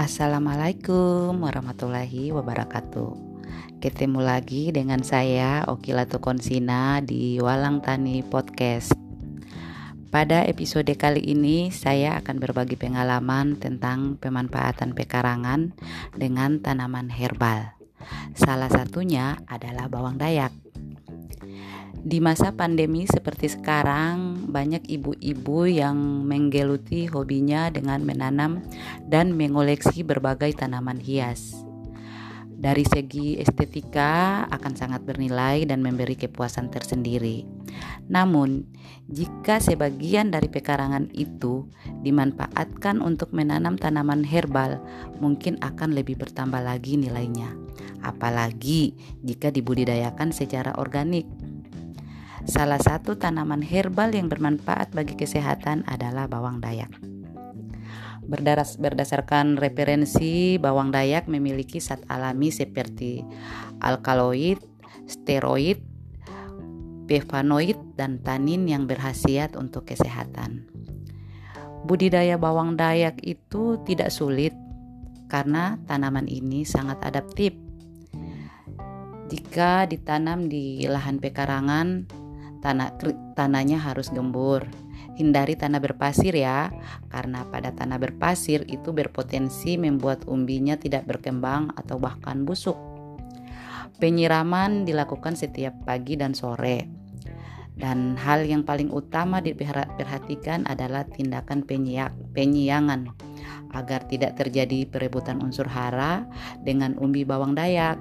Assalamualaikum warahmatullahi wabarakatuh. Ketemu lagi dengan saya Okilatu Konsina di Walang Tani Podcast. Pada episode kali ini saya akan berbagi pengalaman tentang pemanfaatan pekarangan dengan tanaman herbal. Salah satunya adalah bawang dayak. Di masa pandemi seperti sekarang, banyak ibu-ibu yang menggeluti hobinya dengan menanam dan mengoleksi berbagai tanaman hias. Dari segi estetika akan sangat bernilai dan memberi kepuasan tersendiri. Namun, jika sebagian dari pekarangan itu dimanfaatkan untuk menanam tanaman herbal, mungkin akan lebih bertambah lagi nilainya. Apalagi jika dibudidayakan secara organik. Salah satu tanaman herbal yang bermanfaat bagi kesehatan adalah bawang dayak. Berdaras, berdasarkan referensi, bawang dayak memiliki zat alami seperti alkaloid, steroid, flavonoid, dan tanin yang berhasiat untuk kesehatan. Budidaya bawang dayak itu tidak sulit karena tanaman ini sangat adaptif. Jika ditanam di lahan pekarangan, tanah tanahnya harus gembur. Hindari tanah berpasir ya, karena pada tanah berpasir itu berpotensi membuat umbinya tidak berkembang atau bahkan busuk. Penyiraman dilakukan setiap pagi dan sore. Dan hal yang paling utama diperhatikan adalah tindakan penyiak, penyiangan agar tidak terjadi perebutan unsur hara dengan umbi bawang dayak.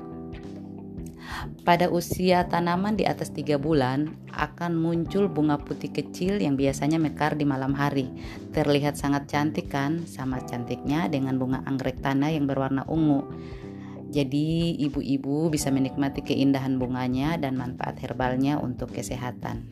Pada usia tanaman di atas tiga bulan akan muncul bunga putih kecil yang biasanya mekar di malam hari. Terlihat sangat cantik kan, sama cantiknya dengan bunga anggrek tanah yang berwarna ungu. Jadi ibu-ibu bisa menikmati keindahan bunganya dan manfaat herbalnya untuk kesehatan.